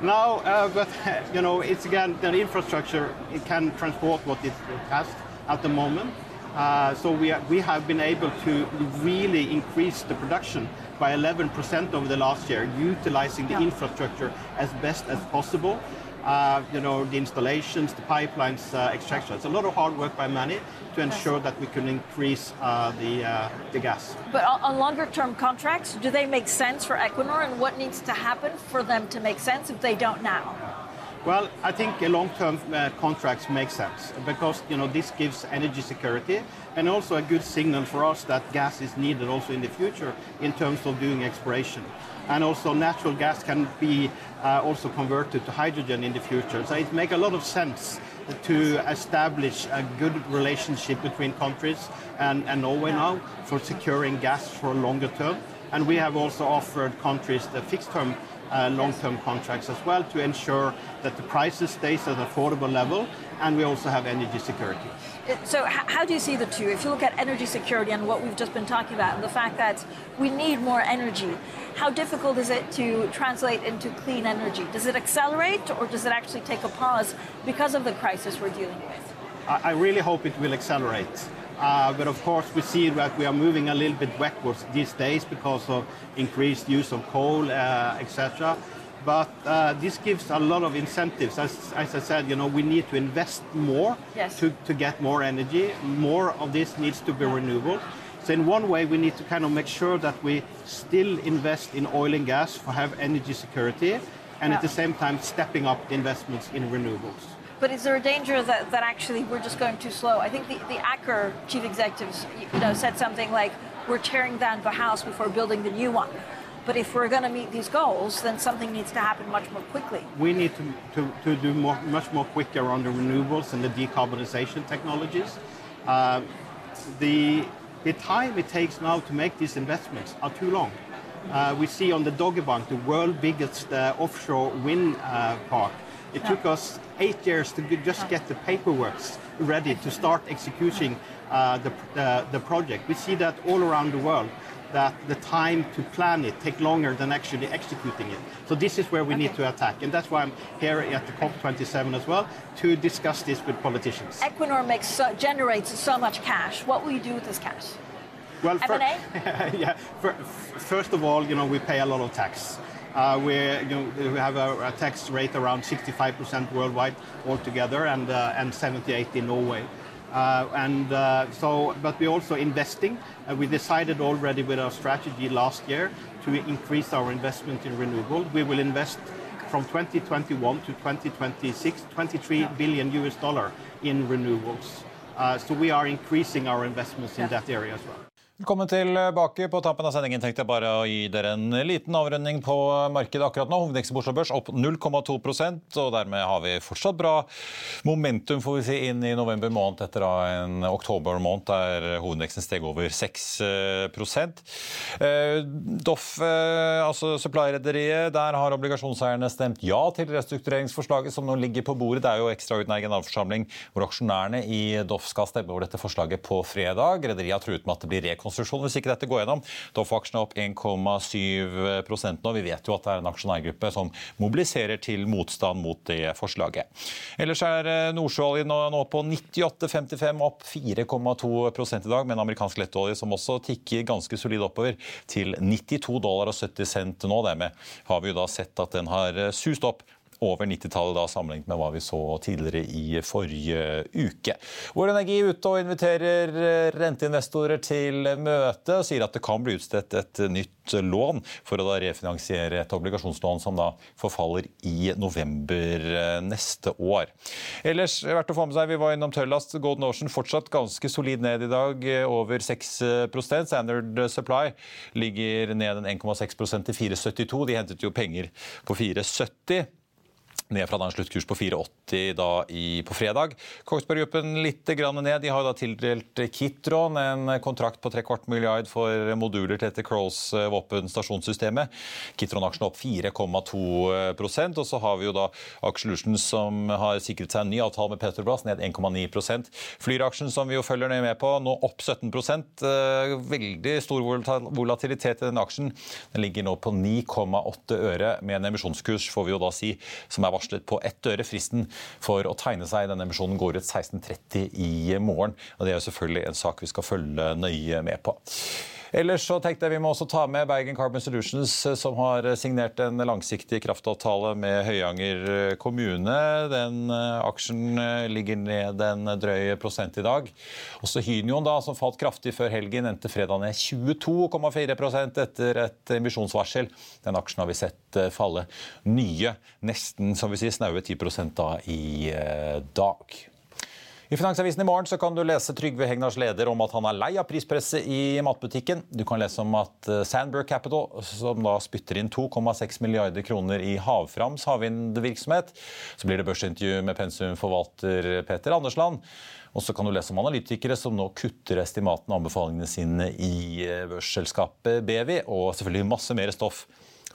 No, uh, but you know, it's again the infrastructure. It can transport what it has at the moment. Uh, so we, are, we have been able to really increase the production by 11% over the last year, utilizing the yeah. infrastructure as best as possible. Uh, you know, the installations, the pipelines, uh, extraction. It's a lot of hard work by many to ensure that we can increase uh, the, uh, the gas. But on longer term contracts, do they make sense for Equinor and what needs to happen for them to make sense if they don't now? Well, I think long-term uh, contracts make sense because you know this gives energy security and also a good signal for us that gas is needed also in the future in terms of doing exploration. And also natural gas can be uh, also converted to hydrogen in the future. So it makes a lot of sense to establish a good relationship between countries and, and Norway now for securing gas for a longer term. And we have also offered countries the fixed term uh, long-term contracts as well to ensure that the prices stays at an affordable level and we also have energy security. So how do you see the two? If you look at energy security and what we've just been talking about and the fact that we need more energy, how difficult is it to translate into clean energy? Does it accelerate or does it actually take a pause because of the crisis we're dealing with? I really hope it will accelerate. Uh, but of course, we see that we are moving a little bit backwards these days because of increased use of coal, uh, etc. But uh, this gives a lot of incentives. As, as, I said, you know, we need to invest more yes. to, to get more energy. More of this needs to be renewable. So in one way, we need to kind of make sure that we still invest in oil and gas for have energy security, and yeah. at the same time stepping up the investments in renewables. But is there a danger that, that actually we're just going too slow? I think the, the Aker chief executives you know, said something like, we're tearing down the house before building the new one. But if we're going to meet these goals, then something needs to happen much more quickly. We need to, to, to do more, much more quicker on the renewables and the decarbonization technologies. Uh, the, the time it takes now to make these investments are too long. Uh, we see on the Dogger Bank, the world's biggest uh, offshore wind uh, park, it took us eight years to just get the paperwork ready to start executing uh, the, uh, the project. We see that all around the world that the time to plan it take longer than actually executing it. So this is where we okay. need to attack, and that's why I'm here at the COP27 as well to discuss this with politicians. Equinor makes so, generates so much cash. What will you do with this cash? Well, for, yeah. For, first of all, you know, we pay a lot of tax. Uh, we, you know, we have a, a, tax rate around 65% worldwide altogether and, uh, and 78 in Norway. Uh, and uh, so, but we're also investing. Uh, we decided already with our strategy last year to increase our investment in renewable. We will invest from 2021 to 2026, 23 billion US dollar in renewables. Uh, so we are increasing our investments in yeah. that area as well. Velkommen tilbake. På tampen av sendingen tenkte jeg bare å gi dere en liten avrunding på markedet akkurat nå. Hovedindeksen på Oslo Børs opp 0,2% og dermed har vi fortsatt bra momentum får vi si, inn i november måned etter en oktober måned der hovedindeksen steg over 6 eh, Doff, eh, altså supply-rederiet, der har obligasjonseierne stemt ja til restruktureringsforslaget som nå ligger på bordet. Det er jo ekstraordinær generalforsamling hvor aksjonærene i Doff skal stemme over dette forslaget på fredag. Rederiet har truet med at det blir rekonstruksjon rekonstruksjon hvis ikke dette går gjennom. Doff-aksjene er opp 1,7% nå. Vi vet jo at det er en aksjonærgruppe som mobiliserer til motstand mot det forslaget. Ellers er eh, nordsjøoljen nå på 98,55, opp 4,2 i dag, med en amerikansk lettolje som også tikker ganske solid oppover til 92 dollar og 70 cent nå. Dermed har vi jo da sett at den har eh, sust opp over 90-tallet sammenlignet med hva vi så tidligere i forrige uke. Vår Energi er ute og inviterer eh, renteinvestorer til møte og sier at det kan bli utstedt et nytt lån for å da refinansiere et obligasjonslån som da forfaller i november eh, neste år. Ellers verdt å få med seg, vi var innom Tøllast. Golden Ocean fortsatt ganske solid ned i dag, eh, over 6% Standard Supply ligger ned en 1,6% til 4,72. De hentet jo penger på 4,70 ned fra en sluttkurs på 4,80 da i, på fredag. Kongsberg Gruppen litt ned. De har da tildelt Kitron en kontrakt på tre kvart milliard for moduler til dette Crolls eh, våpenstasjonssystemet. Kitron-aksjen opp 4,2% Og så har vi jo da Aksjelution som har sikret seg en ny avtale med Petrobras, ned 1,9% Flyr-aksjen som vi jo følger nøye med på, nå opp 17 eh, Veldig stor volatilitet i den aksjen. Den ligger nå på 9,8 øre med en emisjonskurs, får vi jo da si, som er varslet på ett øre. Fristen for å tegne seg i denne emisjonen går ut 16.30 i morgen. og Det er jo selvfølgelig en sak vi skal følge nøye med på. Ellers så tenkte jeg vi må også ta med Bergen Carbon Solutions, eh, som har signert en langsiktig kraftavtale med Høyanger eh, kommune. Den eh, aksjen ligger ned en drøy prosent i dag. Også Hynion, da, som falt kraftig før helgen, endte fredag ned 22,4% etter et emisjonsvarsel. Den aksjen har vi sett falle nye, nesten som vi sier, snaue 10 da i dag. I Finansavisen i morgen kan du lese Trygve Hegnars leder om at han er lei av prispresset i matbutikken. Du kan lese om at eh, Sandberg Capital, som da spytter inn 2,6 milliarder kroner i Havframs havvindvirksomhet. Så blir det børsintervju med pensumforvalter Peter Andersland. Og så kan du lese om analytikere som nå kutter estimatene og anbefalingene sine i eh, børsselskapet Bevi, og selvfølgelig masse mer stoff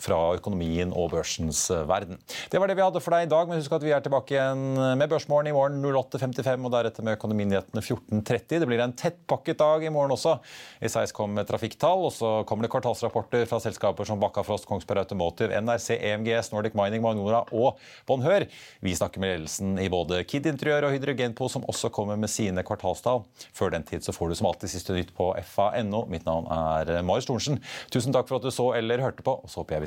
fra økonomien og børsens eh, verden. Det var det vi hadde for deg i dag, men husk at vi er tilbake igjen med Børsmorgen i morgen 08.55 og deretter med Økonominyhetene 14.30. Det blir en tettpakket dag i morgen også. I 16 kommer trafikktall, og så kommer det kvartalsrapporter fra selskaper som Bakkafrost, Kongsberg Automotive, NRC, EMGS, Nordic Mining, Magnora og Bonheur. Vi snakker med ledelsen i både Kid Interiør og Hydrogenpo, som også kommer med sine kvartalstall. Før den tid så får du som alltid siste nytt på fa.no. Mitt navn er Marius Thorensen. Tusen takk for at du så eller hørte på, og så håper jeg vi